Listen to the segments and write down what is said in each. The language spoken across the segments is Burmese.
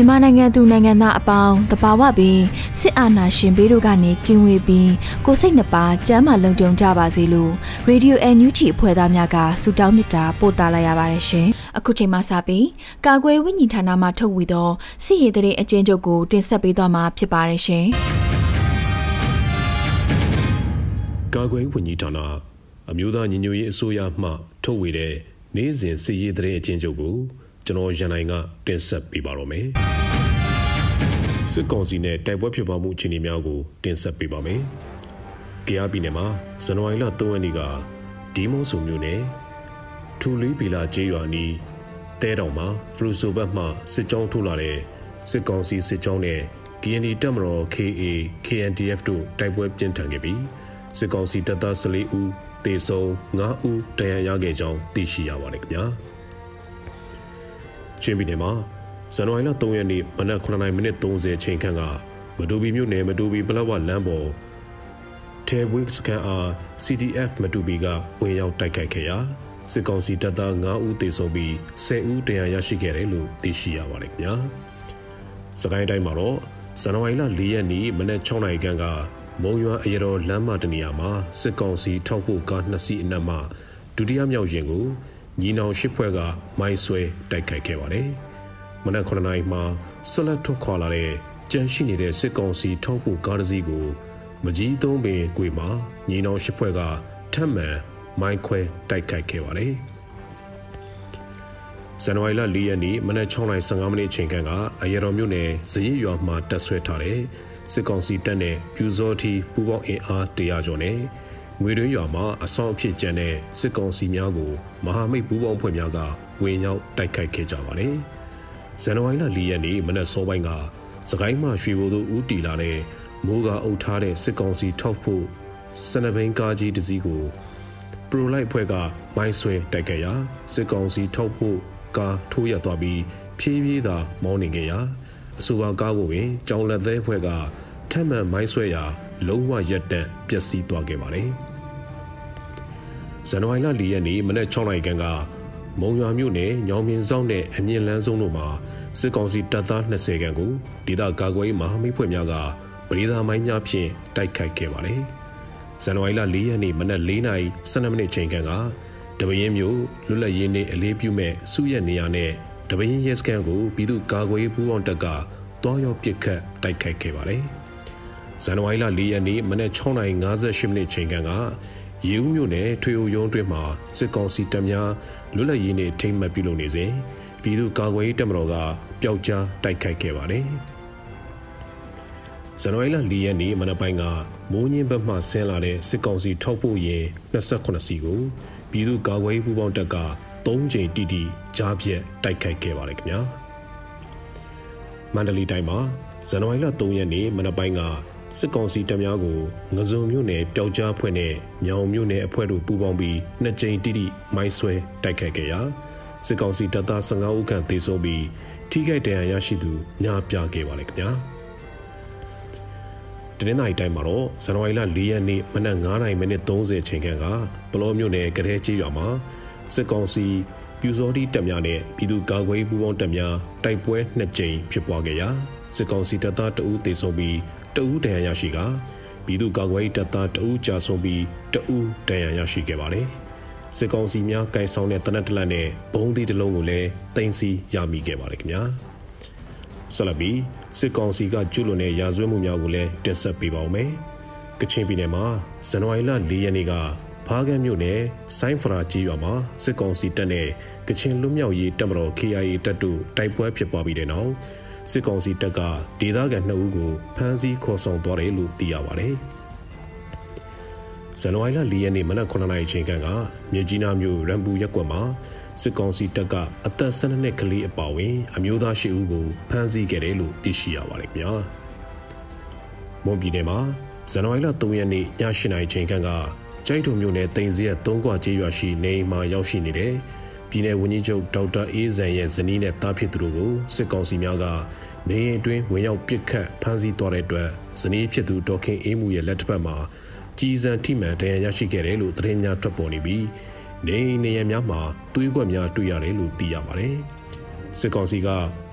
မြန်မာနိုင်ငံသူနိုင်ငံသားအပေါင်းတဘာဝပင်စစ်အာဏာရှင်ဘေးတို့ကနေကင်းဝေးပြီးကိုစိတ်နှပါကျမ်းမာလုံခြုံကြပါစေလို့ရေဒီယိုအန်ယူဂျီအဖွဲ့သားများကဆုတောင်းမေတ္တာပို့သလာရပါတယ်ရှင်။အခုချိန်မှစပြီးကာကွယ်ဝိညာဉ်ဌာနမှထုတ်ဝေသောစစ်ရေးတရေအကျဉ်းချုပ်ကိုတင်ဆက်ပေးသွားမှာဖြစ်ပါတယ်ရှင်။ကာကွယ်ဝိညာဉ်ဌာနအမျိုးသားညီညွတ်ရေးအစိုးရမှထုတ်ဝေတဲ့နေ့စဉ်စစ်ရေးတရေအကျဉ်းချုပ်ကို ကျွန်တော်ရန်နိုင်ကတင်ဆက်ပေးပါတော့မယ်။စစ်ကောင်စီနဲ့တိုက်ပွဲဖြစ်ပွားမှုအခြေအနေများကိုတင်ဆက်ပေးပါမယ်။ကြားပြည်နယ်မှာဇန်နဝါရီလ3ရက်နေ့ကဒီမုံစုံမျိုးနဲ့ထူလီပီလာကျေးရွာနီးတဲတောင်မှာဖလူဆိုဘတ်မှစစ်ကြောင်းထိုးလာတဲ့စစ်ကောင်စီစစ်ကြောင်းနဲ့ KND တပ်မတော် KA KNDF တို့တိုက်ပွဲပြင်းထန်ခဲ့ပြီးစစ်ကောင်စီတပ်သား14ဦးတေဆုံး9ဦးဒဏ်ရာရခဲ့ကြောင်းသိရှိရပါတယ်ခင်ဗျာ။ ချင်းပြည်နယ်မှာဇန်နဝါရီလ3ရက်နေ့မနက်9:30မိနစ်30ချိန်ခန့်ကမတူပီမြို့နယ်မတူပီပလောက်ဝလမ်းပေါ်တဲဝစ်စကန်အား CDF မတူပီကဝင်ရောက်တိုက်ခိုက်ခဲ့ရာစစ်ကောင်စီတပ်သား9ဦးသေဆုံးပြီး10ဦးဒဏ်ရာရရှိခဲ့တယ်လို့သိရှိရပါတယ်ခင်ဗျာ။စကိုင်းတိုင်းမှာတော့ဇန်နဝါရီလ4ရက်နေ့မနက်6နာရီခန့်ကမုံရွာအရတော်လမ်းမတနေရာမှာစစ်ကောင်စီထောက်ဖို့ကားနှစ်စီးအနက်မှဒုတိယမြောက်ရင်ကို ညီနောင်ရှစ်ဖွဲ့ကမိုင်းဆွဲတိုက်ခိုက်ခဲ့ပါတယ်။မနက်9နာရီမှာဆက်လက်ထွက်ခွာလာတဲ့ကြမ်းရှိနေတဲ့စစ်ကောင်စီထောက်ဖို့ကားတစ်စီးကိုမကြီးသုံးပင်ကွေမှာညီနောင်ရှစ်ဖွဲ့ကထပ်မံမိုင်းခွဲတိုက်ခိုက်ခဲ့ပါတယ်။ဇန်နဝါရီလ4ရက်နေ့မနက်6:15မိနစ်အချိန်ကအရတော်မြို့နယ်ဇရိရွာမှာတပ်ဆွဲထားတဲ့စစ်ကောင်စီတပ်နဲ့ပြူစောတီပူပေါင်းအင်အားတရာကျော်နဲ့ ငွေတွင်းရွာမှာအဆောင်အဖြစ်ကျန်တဲ့စစ်ကောင်စီများကိုမဟာမိတ်ပူးပေါင်းဖွဲ့များကဝင်ရောက်တိုက်ခိုက်ခဲ့ကြပါတယ်။ဇန်နဝါရီလ၄ရက်နေ့မနက်စောပိုင်းကစကိုင်းမှရွှေဘိုသို့ဦးတီလာတဲ့မိုးကအုပ်ထားတဲ့စစ်ကောင်စီထောက်ဖို့စနဘိန်ကားကြီးတစ်စီးကိုပရိုလိုက်ဖွဲ့ကမိုင်းဆွဲတိုက်ခဲ့ရာစစ်ကောင်စီထောက်ဖို့ကားထိုးရသွားပြီးဖြည်းဖြည်းသာမောင်းနေခဲ့ရာအဆိုပါကားကိုပင်ကြောင်လက်သေးဖွဲ့ကထပ်မံမိုင်းဆွဲရာလုံးဝရက်တန့်ပျက်စီးသွားခဲ့ပါတယ်။ ဇန်နဝါရီလ၄ရက်နေ့မနက်6နာရီခန့်ကမုံရွာမြို့နယ်ညောင်မြင်ဆောင်နဲ့အမြင့်လန်းဆုံးတို့မှာစစ်ကောင်စီတပ်သား20ခန့်ကိုဒေသကာကွယ်ရေးမဟာမိတ်ဖွဲ့များကပရိသာမိုင်းများဖြင့်တိုက်ခိုက်ခဲ့ပါတယ်။ဇန်နဝါရီလ၄ရက်နေ့မနက်၄နာရီ12မိနစ်ချိန်ခန့်ကတပင်းမြို့လွတ်လပ်ရေးနေ့အလေးပြုမဲ့စုရက်နေရာနဲ့တပင်းရဲစခန်းကိုပြည်သူ့ကာကွယ်ရေးပူးပေါင်းတပ်ကတွားရောက်ပစ်ခတ်တိုက်ခိုက်ခဲ့ပါတယ်။ဇန်နဝါရီလ၄ရက်နေ့မနက်6:58မိနစ်ချိန်ခန့်က ရေဦးမြို့နယ်ထွေအိုရုံးတွင်မှစစ်ကောင်စီတပ်များလွတ်လပ်ရေးနေ့ထိမ့်မှတ်ပြုလုပ်နေစဉ်ပြည်သူ့ကာကွယ်ရေးတပ်မတော်ကပျောက်ကြားတိုက်ခိုက်ခဲ့ပါတယ်။ဇန်နဝါရီလ၄ရက်နေ့မနက်ပိုင်းကမိုးညင်းဘက်မှဆင်းလာတဲ့စစ်ကောင်စီထောက်ပို့ရင်28စီကိုပြည်သူ့ကာကွယ်ရေးပူးပေါင်းတပ်က3ချိန်တိတိကြားပြက်တိုက်ခိုက်ခဲ့ပါတယ်ခင်ဗျာ။မန္တလေးတိုင်းမှာဇန်နဝါရီလ3ရက်နေ့မနက်ပိုင်းက စစ်ကောင်စီတပ်များကိုငစုံမြို့နယ်ပျောက်ကြားဖွဲ့နဲ့မြောင်မြို့နယ်အဖွဲ့တို့ပူးပေါင်းပြီးနှစ်ကြိမ်တိတိမိုင်းဆွဲတိုက်ခိုက်ခဲ့ရာစစ်ကောင်စီတပ်သား15ဦးခန့်သေဆုံးပြီးထိခိုက်ဒဏ်ရာရရှိသူများပြားခဲ့ပါလေခင်ဗျာတနင်္လာရီတိုင်းမှာတော့ဇန်နဝါရီလ၄ရက်နေ့မနက်9:30မိနစ်30ချိန်ခန့်ကပလောမြို့နယ်ကတဲ့ကြီးရွာမှာစစ်ကောင်စီပြူစောတိတပ်များနဲ့ပြည်သူ့ကာကွယ်ရေးပူးပေါင်းတပ်များတိုက်ပွဲနှစ်ကြိမ်ဖြစ်ပွားခဲ့ရာစစ်ကောင်စီတပ်သားတအူးသေဆုံးပြီး တဦးဒဏ်ရာရရှိကပြည်သူ့ကာကွယ်ရေးတပ်သားတဦးကြာဆုံးပြီးတဦးဒဏ်ရာရရှိခဲ့ပါတယ်။စစ်ကောင်စီများကင်ဆောင်တဲ့တနက်တလက်နဲ့ဘုံသီးတစ်လုံးကိုလည်းတင်စီရမိခဲ့ပါတယ်ခင်ဗျာဆလဘီစစ်ကောင်စီကကျူးလွန်တဲ့ရာဇဝတ်မှုများကိုလည်းတင်ဆက်ပေးပါဦးမယ်ကချင်ပြည်နယ်မှာဇန်နဝါရီလ၄ရက်နေ့ကဖားကန်းမြို့နယ်ဆိုင်းဖရာကြီးရွာမှာစစ်ကောင်စီတပ်နဲ့ကချင်လူမျိုးရေးတပ်မတော် KIA တပ်တို့တိုက်ပွဲဖြစ်ပွားပြီးတဲ့နောက် စစ်ကောင်စီတပ်ကဒေသခံ2ဦးကိုဖမ်းဆီးခေါ်ဆောင်သွားတယ်လို့သိရပါတယ်။ဇန်နဝါရီလ၄ရက်နေ့မနက်9:00နာရီချိန်ကမြေကြီးနားမြို့ရန်ပူရက်ကွက်မှာစစ်ကောင်စီတပ်ကအသက်12နှစ်ကလေးအပါအဝင်အမျိုးသား၈ဦးကိုဖမ်းဆီးခဲ့တယ်လို့သိရှိရပါတယ်ခင်ဗျာ။မွန်ပြည်နယ်မှာဇန်နဝါရီလ3ရက်နေ့ည8:00နာရီချိန်ကကျိုင်းထုံမြို့နယ်တိန်စရက်၃ကွာကျေးရွာရှိနေအိမ်မှာရောက်ရှိနေတဲ့ ပြည်내ဝန်ကြီးချုပ်ဒေါက်တာအေးဇန်ရဲ့ဇနီးနဲ့တားဖြစ်သူတို့ကိုစစ်ကောင်စီများကနေအိမ်အတွင်းဝင်ရောက်ပစ်ခတ်ဖမ်းဆီးသွားတဲ့အတွက်ဇနီးဖြစ်သူဒေါခင်အေးမှုရဲ့လက်ထက်မှာကြီးစံထိမှန်တရားရရှိခဲ့တယ်လို့သတင်းများထွက်ပေါ်နေပြီးနေနေရများမှာတွေးခွက်များတွေ့ရတယ်လို့သိရပါတယ်။စစ်ကောင်စီက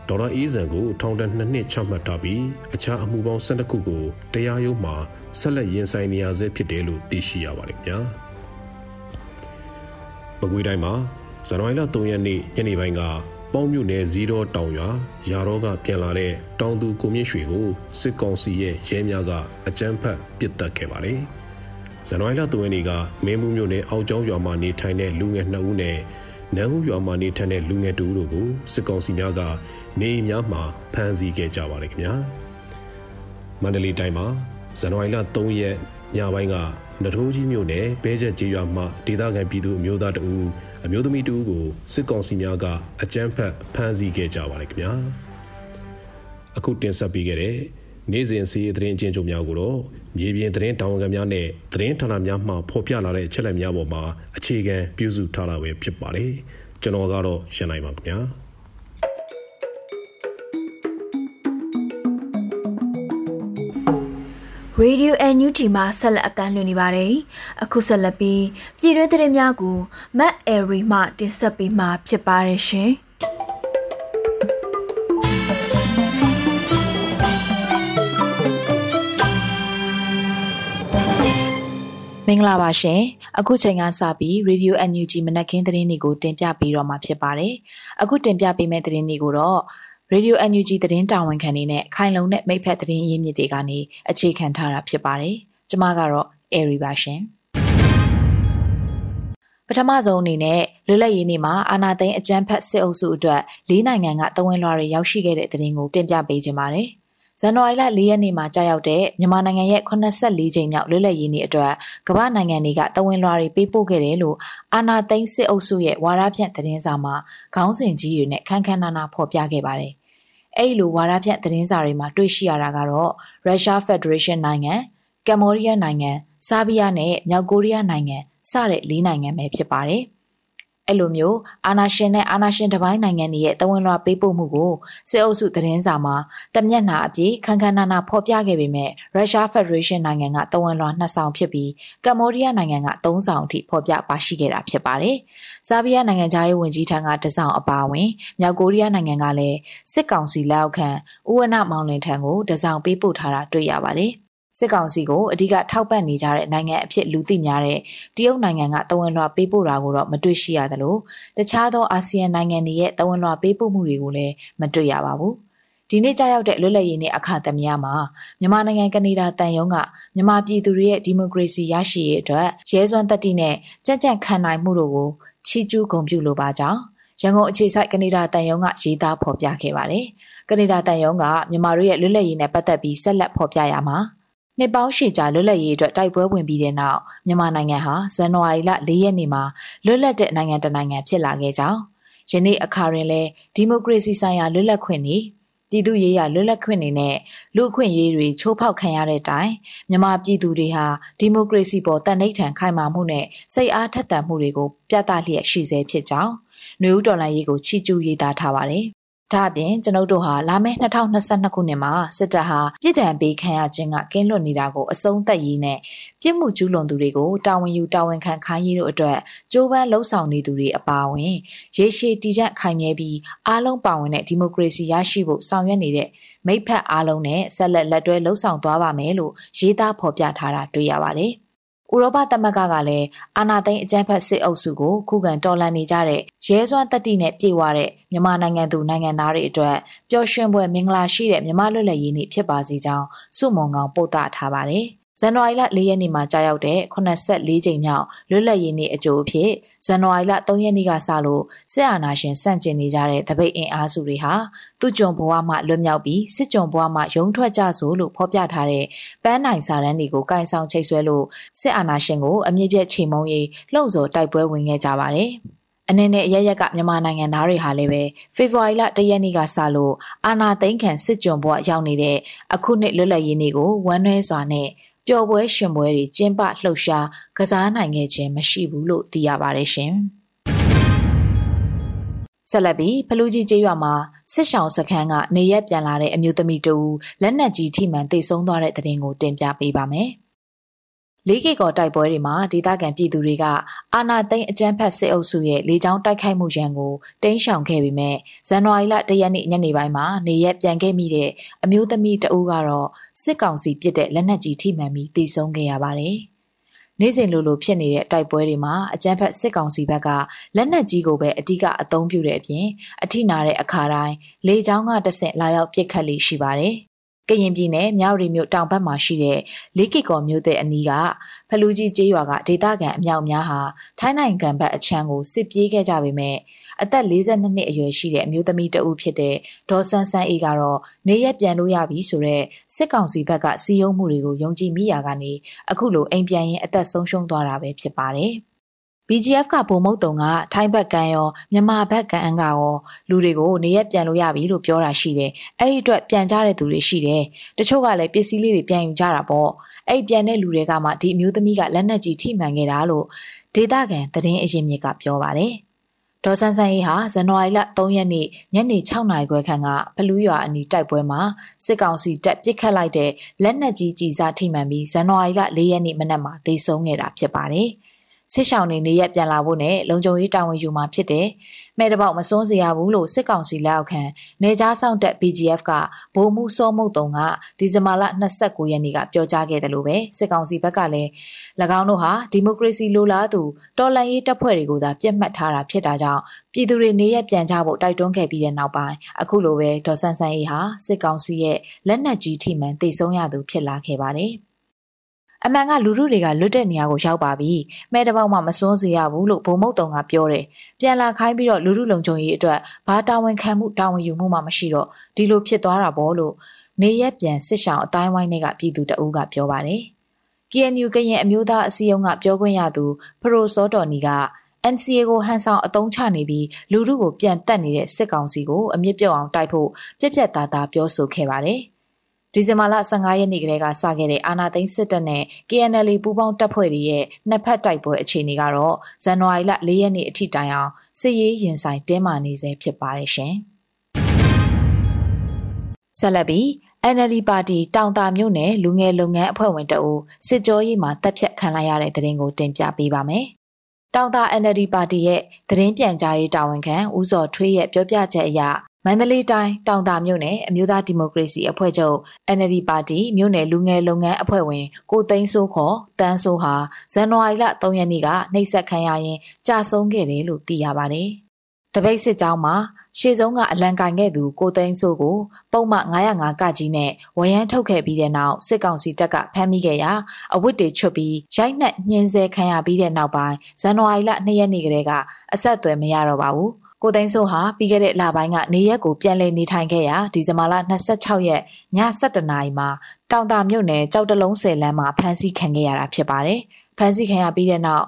ဒေါ်လာအေးစံကိုထောင်ဒဏ်နှစ်နှစ်ချမှတ်ထားပြီးအခြားအမှုပေါင်း12ခုကိုတရားရုံးမှာဆက်လက်ရင်ဆိုင်နေရဆဲဖြစ်တယ်လို့သိရှိရပါတယ်ခင်ဗျာ။မကွေးတိုင်းမှာ ဇန်နဝါရီလ3ရက်နေ့ညနေပိုင်းကပေါင်းမြို့နယ်ဇီးတော်တောင်ရွာရာတော့ကပြန်လာတဲ့တောင်သူကိုမြင့်ရွှေကိုစစ်ကောင်စီရဲ့ရဲများကအကြမ်းဖက်ပစ်တက်ခဲ့ပါတယ်။ဇန်နဝါရီလ3ရက်နေ့ကမင်းမှုမြို့နယ်အောက်ကျောင်းရွာမှာနေထိုင်တဲ့လူငယ်2ဦးနဲ့နန်းဦးရွာမှာနေထိုင်တဲ့လူငယ်2ဦးတို့ကိုစစ်ကောင်စီများကနေအိမ်များမှာဖမ်းဆီးခဲ့ကြပါတယ်ခင်ဗျာမန္တလေးတိုင်းမှာဇန်နဝါရီလ3ရက်ညပိုင်းက နထိုးကြီးမြို့နယ်ဘဲချက်ကျေးရွာမှာဒေသခံပြည်သူအမျိုးသားတဦးအမျိုးသမီးတဦးကိုစစ်ကောင်စီများကအကြမ်းဖက်ဖမ်းဆီးခဲ့ကြပါတယ်ခင်ဗျာအခုတင်ဆက်ပေးခဲ့တဲ့နေ့စဉ်စီးရီးသတင်းအကျဉ်းချုပ်များကိုတော့မြေပြင်သတင်းတာဝန်ခံများနဲ့သတင်းဌာနများမှဖော်ပြလာတဲ့အချက်အလက်များပေါ်မှာအခြေခံပြုစုထားတာပဲဖြစ်ပါတယ်ကျွန်တော်ကတော့ရှင်းနိုင်ပါခင်ဗျာ ရေဒီယို NUG မှာဆက်လက်အသံလွှင့်နေပါတယ်။အခုဆက်လက်ပြီးပြည်တွင်းသတင်းများကိုမတ်အဲရီမှတင်ဆက်ပေးမှာဖြစ်ပါတယ်ရှင်။မင်္ဂလာပါရှင်အခုချိန်ကစပြီး Radio NUG မနက်ခင်းသတင်းတွေကိုတင်ပြပေးတော့မှာဖြစ်ပါတယ်အခုတင်ပြပေးမယ့်သတင်းတွေကိုတော့ Radio NUG သတင်းတာဝန်ခံနေနဲ့ခိုင်လုံတဲ့မိဖက်သတင်းရင်းမြစ်တွေကနေအခြေခံထားတာဖြစ်ပါတယ်ကျွန်မကတော့ Airy ပါရှင်ပထမဆုံးအနေနဲ့လွတ်လပ်ရေးနေ့မှာအာနာသိန်းအကြမ်းဖက်စစ်အုပ်စုအတွက်၄နိုင်ငံကတဝန်လွှာတွေရောက်ရှိခဲ့တဲ့သတင်းကိုတင်ပြပေးခြင်းပါတယ်။ ဇန်နဝါရီလ၄ရက်နေ့မှာကြာရောက်တဲ့မြန်မာနိုင်ငံရဲ့84ကြိမ်မြောက်လွတ်လပ်ရေးနေ့အတွက်ကမ္ဘာနိုင်ငံတွေကတဝန်လွှာတွေပေးပို့ခဲ့တယ်လို့အာနာသိန်းစစ်အုပ်စုရဲ့ဝါဒဖြန့်သတင်းစာမှာခေါင်းစဉ်ကြီးတွေနဲ့ခန်းခန်းနာနာဖော်ပြခဲ့ပါတယ်။အဲ့လိုဝါဒဖြန့်သတင်းစာတွေမှာတွေ့ရှိရတာကတော့ရုရှားဖက်ဒရေးရှင်းနိုင်ငံ၊ကမ္ဘောဒီးယားနိုင်ငံ၊ဆာဘီးယားနဲ့မြောက်ကိုရီးယားနိုင်ငံစတဲ့၄နိုင်ငံပဲဖြစ်ပါတယ်။ အဲ့လိုမျိုးအာနာရှင်နဲ့အာနာရှင်တပိုင်းနိုင်ငံတွေရဲ့တဝန်လွှာပေးပို့မှုကိုစစ်အုပ်စုသတင်းစာမှာတမျက်နှာအပြည့်ခန်းခန်းနာနာဖော်ပြခဲ့ပေမဲ့ရုရှားဖက်ဒရေးရှင်းနိုင်ငံကတဝန်လွှာနှစ်ဆောင်ဖြစ်ပြီးကမ္ဘောဒီးယားနိုင်ငံကသုံးဆောင်အထိဖော်ပြပါရှိခဲ့တာဖြစ်ပါတယ်။ဆာဘီးယားနိုင်ငံသားရေးဝန်ကြီးထံကတစောင်အပါအဝင်မြောက်ကိုရီးယားနိုင်ငံကလည်းစစ်ကောင်စီလက်အောက်ခံဥဝနမောင်လင်ထံကိုတစောင်ပေးပို့ထားတာတွေ့ရပါတယ်။ စစ်ကောင်စီကိုအဓိကထောက်ပံ့နေကြတဲ့နိုင်ငံအဖြစ်လူသိများတဲ့တရုတ်နိုင်ငံကတဝန်လွှာပေးပို့တာကိုတော့မတွေ့ရှိရသလိုတခြားသောအာဆီယံနိုင်ငံတွေရဲ့တဝန်လွှာပေးပို့မှုတွေကိုလည်းမတွေ့ရပါဘူး။ဒီနေ့ကြာရောက်တဲ့လွတ်လပ်ရေးနေ့အခါသမယမှာမြန်မာနိုင်ငံကနေဒါတန်ယုံကမြန်မာပြည်သူတွေရဲ့ဒီမိုကရေစီရရှိရေးအတွက်ရဲစွမ်းတတိနဲ့ကြံ့ကြံ့ခံနိုင်မှုတို့ကိုချီးကျူးဂုဏ်ပြုလိုပါကြောင်းရန်ကုန်အခြေစိုက်ကနေဒါတန်ယုံကရေးသားဖော်ပြခဲ့ပါတယ်။ကနေဒါတန်ယုံကမြန်မာတို့ရဲ့လွတ်လပ်ရေးနဲ့ပတ်သက်ပြီးဆက်လက်ဖော်ပြရမှာ နှစ်ပေါင်းရှည်ကြာလွတ်လပ်ရေးအတွက်တိုက်ပွဲဝင်ပြီးတဲ့နောက်မြန်မာနိုင်ငံဟာဇန်နဝါရီလ၄ရက်နေ့မှာလွတ်လပ်တဲ့နိုင်ငံတစ်နိုင်ငံဖြစ်လာခဲ့ကြောင်းယနေ့အခါတွင်လည်းဒီမိုကရေစီဆိုင်ရာလွတ်လပ်ခွင့်တွေပြည်သူရေးရာလွတ်လပ်ခွင့်တွေနဲ့လူ့အခွင့်အရေးတွေချိုးဖောက်ခံရတဲ့တိုင်မြန်မာပြည်သူတွေဟာဒီမိုကရေစီပေါ်တန်ဋိဌာန်ခိုင်မာမှုနဲ့စိတ်အားထက်သန်မှုတွေကိုပြသလျက်ရှိစေဖြစ်ကြောင်းຫນွေဦးတော်လှန်ရေးကိုချီးကျူးရေးသားထားပါတယ် ဒါအပြင်ကျွန်ုပ်တို့ဟာလာမယ့်2022ခုနှစ်မှာစစ်တပ်ဟာပြည်ထံပေးခံရခြင်းကကင်းလွတ်နေတာကိုအဆုံးသတ်ရေးနဲ့ပြစ်မှုကျူးလွန်သူတွေကိုတာဝန်ယူတာဝန်ခံခိုင်းရေးတို့အတွက်ကြိုးပမ်းလှုံ့ဆော်နေသူတွေအပါအဝင်ရေရှည်တည်ကျခိုင်မြဲပြီးအားလုံးပါဝင်တဲ့ဒီမိုကရေစီရရှိဖို့ဆောင်ရွက်နေတဲ့မိဖက်အားလုံးနဲ့ဆက်လက်လက်တွဲလှုံ့ဆော်သွားပါမယ်လို့ရေးသားဖော်ပြထားတာတွေ့ရပါတယ်။ ဥရောပသမဂ္ဂကလည်းအာဏာသိမ်းအကြမ်းဖက်စစ်အုပ်စုကိုခုခံတော်လှန်နေကြတဲ့ရဲစွမ်းတက်တီနဲ့ပြေဝတဲ့မြန်မာနိုင်ငံသူနိုင်ငံသားတွေအတွက်ပျော်ရွှင်ပွဲမင်္ဂလာရှိတဲ့မြန်မာလွတ်လပ်ရေးနေ့ဖြစ်ပါစေကြောင်းစုမုံကောင်ပို့တာထားပါတယ်။ ဇန်နဝါရီလ၄ရက်နေ့မှာကြာရောက်တဲ့84ကြိမ်မြောက်လွတ်လပ်ရေးနေ့အကြိုအဖြစ်ဇန်နဝါရီလ3ရက်နေ့ကစလို့စစ်အာဏာရှင်စန့်ကျင်နေကြတဲ့တပိတ်အင်အားစုတွေဟာသူကြုံဘဝမှလွတ်မြောက်ပြီးစစ်ကြုံဘဝမှရုံထွက်ကြဆိုလို့ဖော်ပြထားတဲ့ပန်းနိုင်စာတမ်းတွေကိုကင်ဆောင်ချိတ်ဆွဲလို့စစ်အာဏာရှင်ကိုအမြင့်ပြတ်ချိန်မုံရေးလှုံ့ဆော်တိုက်ပွဲဝင်ခဲ့ကြပါတယ်။အနေနဲ့အရရက်ကမြန်မာနိုင်ငံသားတွေဟာလည်းပဲဖေဖော်ဝါရီလ၁ရက်နေ့ကစလို့အာနာသိန်းခံစစ်ကြုံဘဝရောက်နေတဲ့အခုနှစ်လွတ်လပ်ရေးနေ့ကိုဝမ်းနည်းစွာနဲ့ ပျော်ပွဲရှင်ပွဲတွေကျင်းပလှုပ်ရှားကစားနိုင်ခဲ့ခြင်းမရှိဘူးလို့သိရပါတယ်ရှင်။ဆက်လက်ပြီးဖလူကြီးကျေးရွာမှာစစ်ဆောင်စခန်းကနေရက်ပြန်လာတဲ့အမျိုးသမီးတူလက်နက်ကြီးထိမှန်တိတ်ဆုံးသွားတဲ့တဲ့ရင်ကိုတင်ပြပေးပါမယ်။ လေးကေကော်တိုက်ပွဲတွေမှာဒေသခံပြည်သူတွေကအာနာသိန်းအကြမ်းဖက်စစ်အုပ်စုရဲ့လေကြောင်းတိုက်ခိုက်မှုရန်ကိုတင်းရှောင်ခဲ့ပြီးမြဲဇန်နဝါရီလ၁ရက်နေ့ညနေပိုင်းမှာနေရက်ပြန်ခဲ့မိတဲ့အမျိုးသမီးတဦးကတော့စစ်ကောင်စီပြစ်တဲ့လက်နက်ကြီးထိမှန်ပြီးတေဆုံးခဲ့ရပါတယ်။နေ့စဉ်လိုလိုဖြစ်နေတဲ့တိုက်ပွဲတွေမှာအကြမ်းဖက်စစ်ကောင်စီဘက်ကလက်နက်ကြီးကိုပဲအ धिक အသုံးပြုတဲ့အပြင်အထိနာတဲ့အခါတိုင်းလေကြောင်းကတဆင့်လာရောက်ပစ်ခတ်လေးရှိပါတယ်။ ကရင်ပြည်နယ်မြောက်ရီမြို့တောင်ဘက်မှာရှိတဲ့လေးကီကော်မြို့တဲ့အနီးကဖလူကြီးကျေးရွာကဒေသခံအမြောက်များဟာထိုင်းနိုင်ငံဘက်အချမ်းကိုစစ်ပြေးခဲ့ကြပေမဲ့အသက်42နှစ်အရွယ်ရှိတဲ့အမျိုးသမီးတဦးဖြစ်တဲ့ဒေါ်ဆန်းဆန်းအေးကတော့နေရက်ပြန်လို့ရပြီဆိုတော့စစ်ကောင်စီဘက်ကစီယုံမှုတွေကိုယုံကြည်မိရာကနေအခုလိုအိမ်ပြန်ရင်အသက်ဆုံးရှုံးသွားတာပဲဖြစ်ပါတယ်။ BGF ကဗိုလ်မုတ်တုံကထိုင်းဘက်ကန်းရောမြန်မာဘက်ကန်းအန်ကရောလူတွေကိုနေရက်ပြန်လို့ရပြီလို့ပြောတာရှိတယ်။အဲ့ဒီအတွက်ပြန်ကြတဲ့သူတွေရှိတယ်။တချို့ကလည်းပစ္စည်းလေးတွေပြန်ယူကြတာပေါ့။အဲ့ပြန်တဲ့လူတွေကမှဒီအမျိုးသမီးကလက်နက်ကြီးထိမှန်ခဲ့တာလို့ဒေတာကန်သတင်းအရင်မြစ်ကပြောပါတယ်။ဒေါ်ဆန်းဆန်းအေးဟာဇန်နဝါရီလ3ရက်နေ့ညနေ6နာရီခွဲခန့်ကဘလူးရွာအနီးတိုက်ပွဲမှာစစ်ကောင်စီတပ်ပစ်ခတ်လိုက်တဲ့လက်နက်ကြီးကြီးစားထိမှန်ပြီးဇန်နဝါရီလ4ရက်နေ့မနက်မှာသေဆုံးခဲ့တာဖြစ်ပါတယ်။ စစ်ရှောင်းနေနေရက်ပြန်လာဖို့နဲ့လုံခြုံရေးတာဝန်ယူမှာဖြစ်တယ်။မဲ့တပေါက်မစွန်းစရာဘူးလို့စစ်ကောင်စီလက်အောက်ခံနေကြားဆောင်တက် BGF ကဗိုလ်မှူးစောမုတ်တုံကဒီဇင်ဘာလ29ရက်နေ့ကပြောကြားခဲ့တယ်လို့ပဲစစ်ကောင်စီဘက်ကလည်း၎င်းတို့ဟာဒီမိုကရေစီလိုလားသူတော်လှန်ရေးတပ်ဖွဲ့တွေကိုသာပြစ်မှတ်ထားတာဖြစ်တာကြောင့်ပြည်သူတွေနေရက်ပြန်ကြဖို့တိုက်တွန်းခဲ့ပြီးတဲ့နောက်ပိုင်းအခုလိုပဲဒေါ်ဆန်းဆန်းအေးဟာစစ်ကောင်စီရဲ့လက်နက်ကြီးထိမှန်တိတ်ဆုံးရသူဖြစ်လာခဲ့ပါတယ်။ အမှန်ကလူလူတွေကလွတ်တဲ့နေရာကိုရောက်ပါပြီ။မဲတပေါက်မှမစွန်းစေရဘူးလို့ဘုံမုတ်တုံကပြောတယ်။ပြန်လာခိုင်းပြီးတော့လူလူလုံခြုံရေးအတွက်ဘာတာဝန်ခံမှုတာဝန်ယူမှုမှမရှိတော့ဒီလိုဖြစ်သွားတာပေါ့လို့နေရက်ပြန်စစ်ဆောင်အတိုင်းဝိုင်းတွေကပြည်သူတအူးကပြောပါတယ်။ KNU ကရင်အမျိုးသားအစည်းအရုံးကပြောခွင့်ရသူဖရိုစောတော်နီက NCA ကိုဟန်ဆောင်အတုံးချနေပြီးလူလူကိုပြန်တက်နေတဲ့စစ်ကောင်စီကိုအမြင့်ပြုတ်အောင်တိုက်ဖို့ပြက်ပြက်သားသားပြောဆိုခဲ့ပါတယ်။ ဒီဇင်ဘာလ15ရက်နေ့ကလေးကစခဲ့တဲ့အာနာသိန်းစစ်တပ်နဲ့ KNL ပူးပေါင်းတပ်ဖွဲ့တွေရဲ့နှစ်ဖက်တိုက်ပွဲအခြေအနေကတော့ဇန်နဝါရီလ4ရက်နေ့အထိတိုင်အောင်စစ်ရေးရင်ဆိုင်တင်းမာနေစေဖြစ်ပါတယ်ရှင်။ဆက်လက်ပြီး NLD ပါတီတောင်တာမြို့နယ်လူငယ်လုပ်ငန်းအဖွဲ့ဝင်တအူစစ်ကြောရေးမှာတပ်ဖြတ်ခံလိုက်ရတဲ့တဲ့ရင်ကိုတင်ပြပေးပါမယ်။တောင်တာ NLD ပါတီရဲ့သတင်းပြန်ကြားရေးတာဝန်ခံဦးစောထွေးရဲ့ပြောပြချက်အရ မန္တလေးတိုင်းတောင်တာမြို့နယ်အမျိုးသားဒီမိုကရေစီအဖွဲ့ချုပ် NLD ပါတီမြို့နယ်လူငယ်လုပ်ငန်းအဖွဲ့ဝင်ကိုသိန်းစိုးခေါ်တန်းစိုးဟာဇန်နဝါရီလ3ရက်နေ့ကနှိပ်စက်ခံရရင်ကြာဆုံးခဲ့တယ်လို့သိရပါတယ်။တပိတ်စစ်ကြောင်းမှာရှေ့ဆုံးကအလံကင်ခဲ့သူကိုသိန်းစိုးကိုပုံမှန်905ကကြီးနဲ့ဝရမ်းထုတ်ခဲ့ပြီးတဲ့နောက်စစ်ကောင်စီတပ်ကဖမ်းမိခဲ့ရာအဝတ်တွေချွတ်ပြီးရိုက်နှက်ညှင်းဆဲခံရပြီးတဲ့နောက်ပိုင်းဇန်နဝါရီလ2ရက်နေ့ကလေးကအဆက်အသွယ်မရတော့ပါဘူး။ ကိုသိန်းစိုးဟာပြီးခဲ့တဲ့လပိုင်းကနေရက်ကိုပြန်လည်နေထိုင်ခဲ့ရာဒီဇင်ဘာလ26ရက်ည7:00နာရီမှာတောင်တာမြို့နယ်ကြောက်တလုံးဆယ်လမ်းမှာဖမ်းဆီးခံခဲ့ရတာဖြစ်ပါတယ်။ဖမ်းဆီးခံရပြီးတဲ့နောက်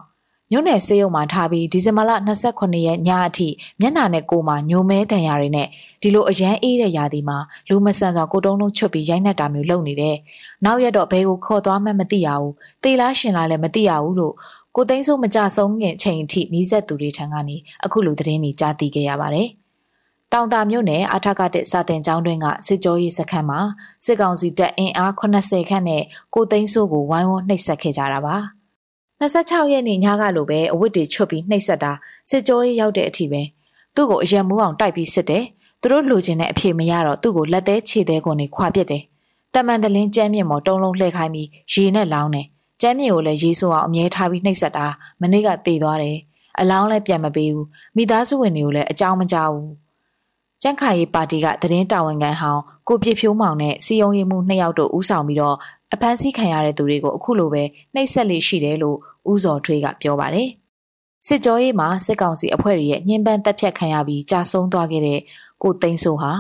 မြို့နယ်စေယုံမှာထားပြီးဒီဇင်ဘာလ28ရက်ညအထိမျက်နှာနဲ့ကိုယ်မှာညိုမဲတန်ရာတွေနဲ့ဒီလိုအရန်အေးတဲ့ရာသီမှာလူမဆန်စွာကိုတုံးလုံးချွတ်ပြီးရိုက်နှက်တာမျိုးလုပ်နေတယ်။နောက်ရက်တော့ဘဲကိုခေါ်သွားမှမသိရဘူး။တေလားရှင်လားလည်းမသိရဘူးလို့ ကိုသိန်းစိုးမကြဆုံးခင်ချိန်အထိနီးစပ်သူတွေထံကနေအခုလိုသတင်းတွေကြားသိခဲ့ရပါတယ်။တောင်တာမြို့နယ်အထက်ကတဲ့စာတင်ကျောင်းတွင်းကစစ်ကြောရေးစခန်းမှာစစ်ကောင်စီတပ်အင်အား80ခန့်နဲ့ကိုသိန်းစိုးကိုဝိုင်းဝန်းနှိပ်စက်ခဲ့ကြတာပါ။26ရက်နေ့ညကလိုပဲအဝတ်တွေချွတ်ပြီးနှိပ်စက်တာစစ်ကြောရေးရောက်တဲ့အထိပဲသူ့ကိုအယံမူးအောင်တိုက်ပြီးစစ်တယ်။သူတို့လိုချင်တဲ့အဖြစ်မရတော့သူ့ကိုလက်သေးခြေသေးကုန်နေခွာပစ်တယ်။တမန်တလင်းကြမ်းမြင့်မော်တုံးလုံးလှည့်ခိုင်းပြီးရေနဲ့လောင်းတယ်။ ကျမ်းမြေကိုလည်းရေးဆိုအောင်အမြဲထားပြီးနှိပ်စက်တာမနေ့ကတည်သွားတယ်အလောင်းလည်းပြန်မပေးဘူးမိသားစုဝင်တွေကိုလည်းအကြောင်းမကြားဘူးကျန်းခါရေးပါတီကသတင်းတာဝန်ခံဟောင်းကိုပြစ်ဖြိုးမောင်နဲ့စီယုံရီမှုနှစ်ယောက်တို့ဦးဆောင်ပြီးတော့အဖမ်းဆီးခံရတဲ့သူတွေကိုအခုလိုပဲနှိပ်စက်လေးရှိတယ်လို့ဦးစော်ထွေးကပြောပါတယ်စစ်ကြောရေးမှာစစ်ကောင်စီအဖွဲ့ရဲ့ညှဉ်းပန်းတပ်ဖြတ်ခံရပြီးကြာဆုံးသွားခဲ့တဲ့ကိုသိန်းစိုးဟာ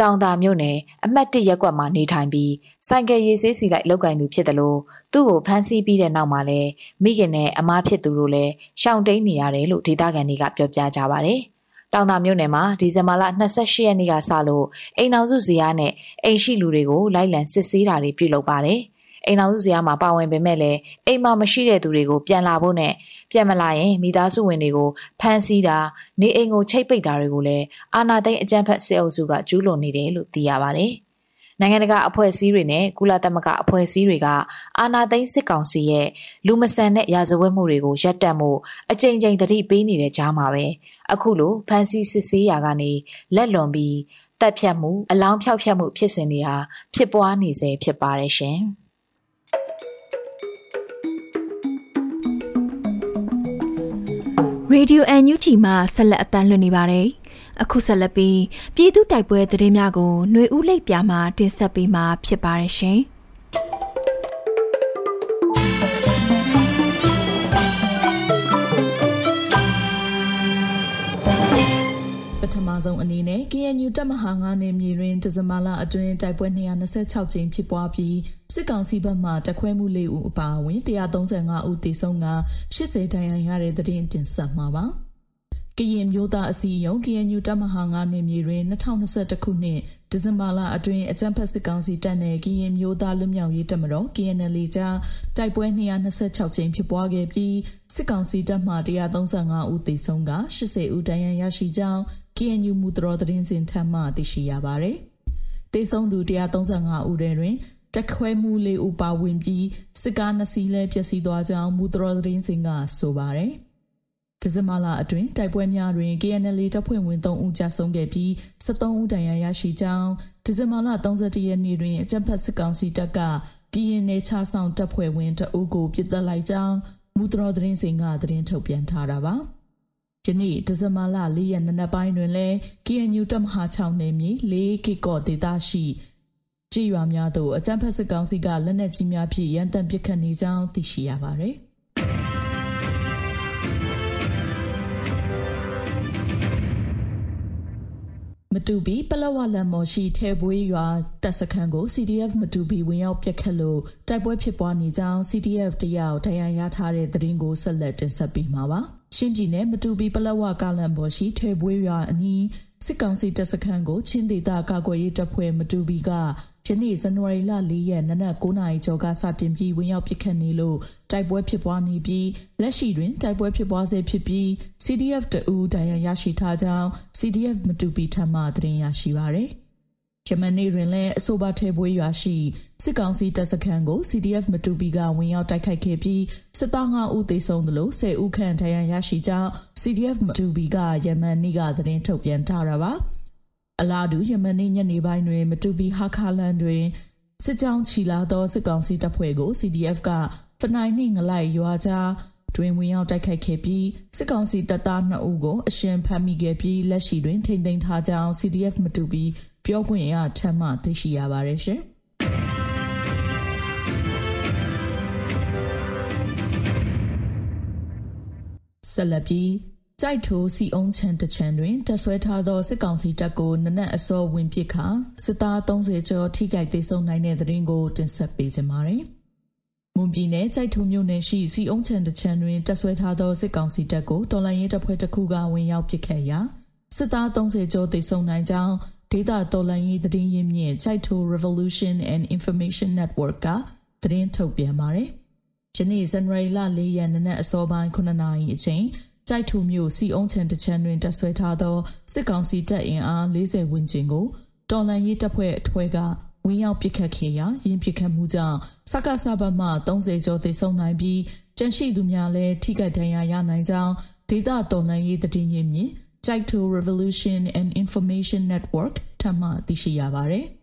တောင်တာမြို့နယ်အမှတ်၁ရပ်ကွက်မှာနေထိုင်ပြီးဆိုင်ကယ်ရေးဆေးစီလိုက်လောက်ကင်သူဖြစ်တယ်လို့သူ့ကိုဖမ်းဆီးပြီးတဲ့နောက်မှာလဲမိခင်နဲ့အမားဖြစ်သူတို့လည်းရှောင်တိန်နေရတယ်လို့ဒေသခံတွေကပြောပြကြပါတယ်။တောင်တာမြို့နယ်မှာဒီဇင်ဘာလ28ရက်နေ့ကစလို့အိမ်အောင်စုဇယားနဲ့အိမ်ရှိလူတွေကိုလိုက်လံစစ်ဆေးတာတွေပြုလုပ်ပါတယ်။အိမ်အောင်စုဇယားမှာပါဝင်ပေမဲ့လည်းအိမ်မှာမရှိတဲ့သူတွေကိုပြန်လာဖို့နဲ့ ပြန်မလာရင်မိသားစုဝင်တွေကိုဖမ်းဆီးတာနေအိမ်ကိုချိတ်ပိတ်တာတွေကိုလည်းအာဏာသိမ်းအကြမ်းဖက်စစ်အုပ်စုကကျူးလွန်နေတယ်လို့သိရပါတယ်။နိုင်ငံတကာအဖွဲ့အစည်းတွေနဲ့ကုလသမဂ္ဂအဖွဲ့အစည်းတွေကအာဏာသိမ်းစစ်ကောင်စီရဲ့လူမဆန်တဲ့ရာဇဝတ်မှုတွေကိုရပ်တန့်မှုအကြိမ်ကြိမ်တတိပေးနေတဲ့ကြားမှာပဲအခုလိုဖမ်းဆီးစစ်ဆေးရာကနေလက်လွန်ပြီးတက်ဖြတ်မှုအလောင်းဖြောက်ဖြတ်မှုဖြစ်စဉ်တွေဟာဖြစ်ပွားနေစေဖြစ်ပါတယ်ရှင်။ Radio NUG မှာဆက်လက်အသံလွှင့်နေပါတယ်။အခုဆက်လက်ပြီးပြည်သူတိုက်ပွဲသတင်းများကိုຫນွေဦးလိပ်ပြမှာတင်ဆက်ပေးမှာဖြစ်ပါတယ်ရှင်။ ဆုံးအနေနဲ့ KNU တပ်မဟာ9နယ်မြေတွင်ဒီဇင်ဘာလအတွင်းတိုက်ပွဲ226ကြိမ်ဖြစ်ပွားပြီးစစ်ကောင်စီဘက်မှတခွဲမှု၄ဦးအပါအဝင်135ဦးသေဆုံးက80ဒဏ်ရာရတဲ့တဲ့တင်တင်ဆက်မှာပါ။ကရင်မျိုးသားအစည်းအရုံး KNU တပ်မဟာ9နယ်မြေတွင်2021ခုနှစ်ဒီဇင်ဘာလအတွင်းအကြမ်းဖက်စစ်ကောင်စီတပ်နဲ့ကရင်မျိုးသားလွတ်မြောက်ရေးတပ်မတော် KNL ကြားတိုက်ပွဲ226ကြိမ်ဖြစ်ပွားခဲ့ပြီးစစ်ကောင်စီတပ်မှ135ဦးသေဆုံးက80ဦးဒဏ်ရာရရှိကြောင်း KNU မူတော်သတင်းစင်ထမ်းမှသိရှိရပါတယ်။တေဆုံးသူ135ဦးတွင်တက်ခွဲမှုလေးဦးပါဝင်ပြီးစစ်ကားနှစ်စီးလဲပျက်စီးသွားကြောင်းမူတော်သတင်းစင်ကဆိုပါတယ်။ဒီဇင်ဘာလအတွင်းတိုက်ပွဲများတွင် KNL တပ်ဖွဲ့ဝင်3ဦးကြာဆုံးခဲ့ပြီး73ဦးဒဏ်ရာရရှိကြောင်းဒီဇင်ဘာလ31ရက်နေ့တွင်အကြံဖတ်စစ်ကောင်စီတပ်ကပြည်ရင်နယ်ချဆောင်တပ်ဖွဲ့ဝင်တအုပ်ကိုပြစ်တက်လိုက်ကြောင်းမူတော်သတင်းစင်ကသတင်းထုတ်ပြန်ထားတာပါ။ ယနေ့ဒီဇင်ဘာလ၄ရက်နေ့နက်ပိုင်းတွင်လည်း KNU တပ်မဟာ6နယ်မြေ၄ကီကော့ဒေသရှိကြည်ရွာများသို့အကြမ်းဖက်စစ်ကောင်စီကလက်နက်ကြီးများဖြင့်ရန်တမ်းပစ်ခတ်နေကြောင်းသိရှိရပါသည်မတူပီပလဝလန်မော်ရှိထဲပွေးရွာတပ်စခန်းကို CDF မတူပီဝင်ရောက်ပြက်ခတ်လို့တိုက်ပွဲဖြစ်ပွားနေကြောင်း CDF တရအောင်တရားရထားတဲ့သတင်းကိုဆက်လက်တင်ဆက်ပေးမှာပါ။ ချင်းပြည်နယ်မတူပီပလက်ဝကားလန်ပေါ်ရှိထွေပွေးရွာအနီးစစ်ကောင်စီတပ်စခန်းကိုချင်းဒေသကာကွယ်ရေးတပ်ဖွဲ့မတူပီကယနေ့ဇန်နဝါရီလ၄ရက်နနက်9:00နာရီကျော်ကစတင်ပြီးဝင်ရောက်ပစ်ခတ်နေလို့တိုက်ပွဲဖြစ်ပွားနေပြီးလက်ရှိတွင်တိုက်ပွဲဖြစ်ပွားဆဲဖြစ်ပြီး CDF တအူဒဏ်ရာရရှိထားကြောင်း CDF မတူပီထံမှသတင်းရရှိပါရ ယ်။ဂျမနီတွင်လည်းအဆိုပါထဲပွဲရွာရှိစစ်ကောင်စီတပ်စခန်းကို CDF မတူပီကဝင်ရောက်တိုက်ခိုက်ခဲ့ပြီးစစ်သား9ဦးသေဆုံးသလို10ဦးခန့်ဒဏ်ရာရရှိကြောင်း CDF မတူပီကယမန်နေ့ကသတင်းထုတ်ပြန်ထားတာပါအလားတူယမန်နေ့ညနေပိုင်းတွင် မတူပီဟာခါလန်တွင်စစ်ကြောင်းချီလာသောစစ်ကောင်စီတပ်ဖွဲ့ကို CDF ကဖနိုင်းနှင့်ငလိုက်ရွာကြားတွင်ဝင်ရောက်တိုက်ခိုက်ခဲ့ပြီးစစ်ကောင်စီတပ်သား2ဦးကိုအရှင်ဖမ်းမိခဲ့ပြီးလက်ရှိတွင်ထိန်းသိမ်းထားကြောင်း CDF မတူပီ ပြောခွင့်ရထက်မှသိရှိရပါတယ်ရှင်။ဆက်လက်ပြီးကြိုက်ထိုးစီအုံးချန်တချန်တွင်တက်ဆွဲထားသောစစ်ကောင်စီတပ်ကိုနနက်အစောဝင်ပစ်ခါစစ်သား30ကျော်ထိခိုက်ဒေဆုံးနိုင်တဲ့တဲ့ရင်ကိုတင်ဆက်ပေးကြပါမယ်။မွန်ပြည်နယ်ကြိုက်ထုံမြို့နယ်ရှိစီအုံးချန်တချန်တွင်တက်ဆွဲထားသောစစ်ကောင်စီတပ်ကိုတော်လိုင်းရဲတပ်ဖွဲ့တစ်ခုကဝင်ရောက်ပစ်ခတ်ရာစစ်သား30ကျော်သေဆုံးနိုင်ကြောင်း ဒေတာတော်လန်ရေးသတင်းရင်းမြစ် Chaito Revolution and Information Network ကသတင်းထုတ်ပြန်ပါတယ်။ယနေ့ဇန်နဝါရီလ၄ရက်နေ့နက်အစောပိုင်း9နာရီအချိန်ကြိုက်ထူမြို့စီအုံချန်တချန်တွင်တပ်ဆွဲထားသောစစ်ကောင်စီတပ်အင်အား40ဝန်းကျင်ကိုတော်လန်ရေးတပ်ဖွဲ့အထွဲကဝင်ရောက်ပစ်ခတ်ခဲ့ရာရင်းပစ်ခတ်မှုကြောင့်စက္ကစဘတ်မှ30ကျော်သေဆုံးနိုင်ပြီးကျန်ရှိသူများလည်းထိခိုက်ဒဏ်ရာရနိုင်ကြောင်းဒေသတော်လှန်ရေးတည်င်းရင်းမြစ် Jaito Revolution and Information Network ထပ်မံသိရှိရပါတယ်။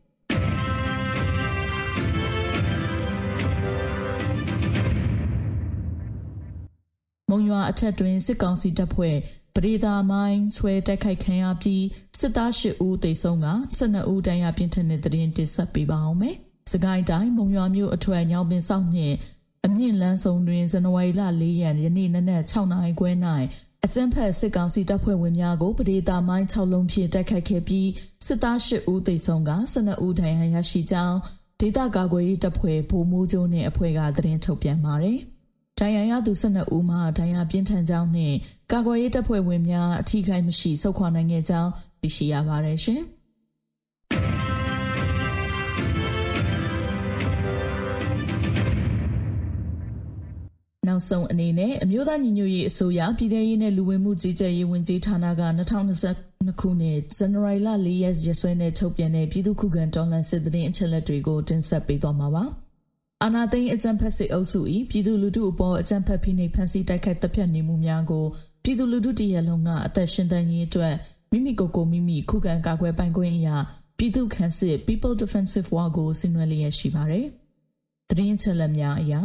မုံရွာအထက်တွင်စစ်ကောင်စီတပ်ဖွဲ့ပရိသာမိုင်းဆွဲတိုက်ခိုက်ခံရပြီးစစ်သား၈ဦးသေဆုံးက12ဦးဒဏ်ရာပြင်းထန်တဲ့တဲ့တင်ဆက်ပေးပါအောင်မယ်။စကိုင်းတိုင်းမုံရွာမြို့အထွတ်ညောင်ပင်ဆောင်နှင့်အမြင့်လန်းဆောင်တွင်ဇန်နဝါရီလ၄ရက်ယနေ့နနက်6နာရီခွဲ၌ အကြမ်းဖက်စစ်ကောင်စီတပ်ဖွဲ့ဝင်များကိုပဒေတာမိုင်း6လုံးဖြင့်တိုက်ခိုက်ခဲ့ပြီးစစ်သား8ဦးသေဆုံးက12ဦးဒဏ်ရာရရှိကြောင်းဒေသကာကွယ်ရေးတပ်ဖွဲ့ဗိုလ်မှူးချုပ်နှင့်အဖွဲ့ကသတင်းထုတ်ပြန်ပါတယ်။ဒဏ်ရာရသူ12ဦးမှာဒဏ်ရာပြင်းထန်ကြောင်းနှင့်ကာကွယ်ရေးတပ်ဖွဲ့ဝင်များအထူးခိုင်မရှိဆုတ်ခွာနိုင်ခဲ့ကြောင်းသိရှိရပါတယ်ရှင်။ နောက်ဆုံးအနေနဲ့အမျိုးသားညီညွတ်ရေးအစိုးရပြည်ထရေးနဲ့လူဝင်မှုကြီးကြပ်ရေးဝန်ကြီးဌာနက2022ခုနှစ်ဇန်နဝါရီလ4ရက်ရက်စွဲနဲ့ထုတ်ပြန်တဲ့ပြည်သူ့ခုခံတော်လှန်စစ်တရင်အချက်လက်တွေကိုတင်ဆက်ပေးသွားမှာပါ။အာနာသိန်းအကြံဖက်စစ်အုပ်စု၏ပြည်သူလူထုအပေါ်အကြံဖက်ဖိနှိပ်ဖန်ဆီးတိုက်ခိုက်တပ်ဖြတ်နေမှုများကိုပြည်သူလူထုတရက်လုံးကအသက်ရှင်သန်ရေးအတွက်မိမိကိုယ်ကိုမိမိခုခံကာကွယ်ပိုင်ခွင့်အရာပြည်သူ့ခန့်စစ် People Defensive War ကိုဆင်နွှဲလျက်ရှိပါတယ်။တရင်ချက်လက်များအရာ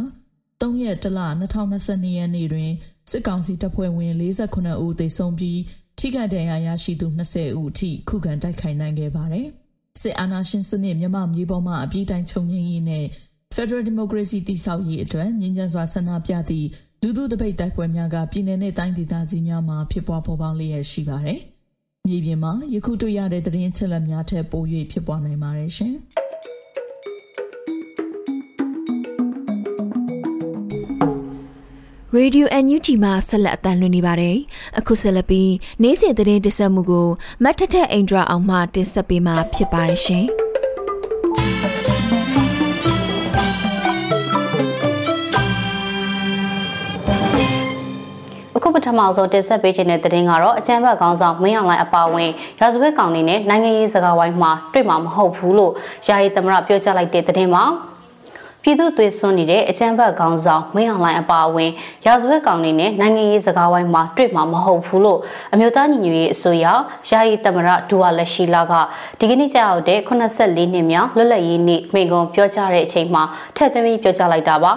3ရက်တလ2022ရက်နေ့တွင်စစ်ကောင်စီတပ်ဖွဲ့ဝင်48ဦးသေဆုံးပြီးထိခိုက်ဒဏ်ရာရရှိသူ20ဦးအထိခုခံတိုက်ခိုက်နိုင်ခဲ့ပါတယ်။စစ်အာဏာရှင်စနစ်မြမမြေပေါ်မှအပြည့်တိုင်းချုပ်ငြိမ်းရေးနဲ့ Federal Democracy တည်ဆောက်ရေးအတွက်ငြင်းကြစွာဆန္ဒပြသည့်လူထုတပိတ်တိုက်ပွဲများကပြည်내နဲ့တိုင်းဒေသကြီးများမှာဖြစ်ပွားပေါ်ပေါက်လျက်ရှိပါတယ်။မြေပြင်မှာယခုတွေ့ရတဲ့သတင်းချက်လက်များထက်ပို၍ဖြစ်ပွားနိုင်ပါတယ်ရှင်။ Radio NUG မှာဆက်လက်အသံလွှင့်နေပါတယ်။အခုဆက်လက်ပြီးနေ့စဉ်သတင်းတင်ဆက်မှုကိုမတ်ထထအိန္ဒြာအောင်မှတင်ဆက်ပေးမှာဖြစ်ပါတယ်ရှင်။အခုပထမဆုံးတင်ဆက်ပေးခြင်းတဲ့သတင်းကတော့အကြမ်းဖက်ခေါင်းဆောင်မင်းအောင်လှိုင်အပါအဝင်ရာဇဝတ်ကောင်တွေနဲ့နိုင်ငံရေးစကားဝိုင်းမှာတွေ့မှာမဟုတ်ဘူးလို့ယာယီသမရပြောကြားလိုက်တဲ့သတင်းမှာ ပြည်သူ့သွေးစွန်းနေတဲ့အကြမ်းဖက်ခေါင်းဆောင်မင်းအောင်လှိုင်အပါအဝင်ရာဇဝတ်ကောင်တွေနဲ့နိုင်ငံရေးစကားဝိုင်းမှာတွေ့မှာမဟုတ်ဘူးလို့အမျိုးသားညီညွတ်ရေးအစိုးရယာယီသမရဒူဝါလက်ရှိလာကဒီကနေ့ကြောက်တဲ့84နှစ်မြောက်လွတ်လပ်ရေးနေ့မိန့်ခွန်းပြောကြားတဲ့အချိန်မှာထည့်သွင်းပြီးပြောကြားလိုက်တာပါ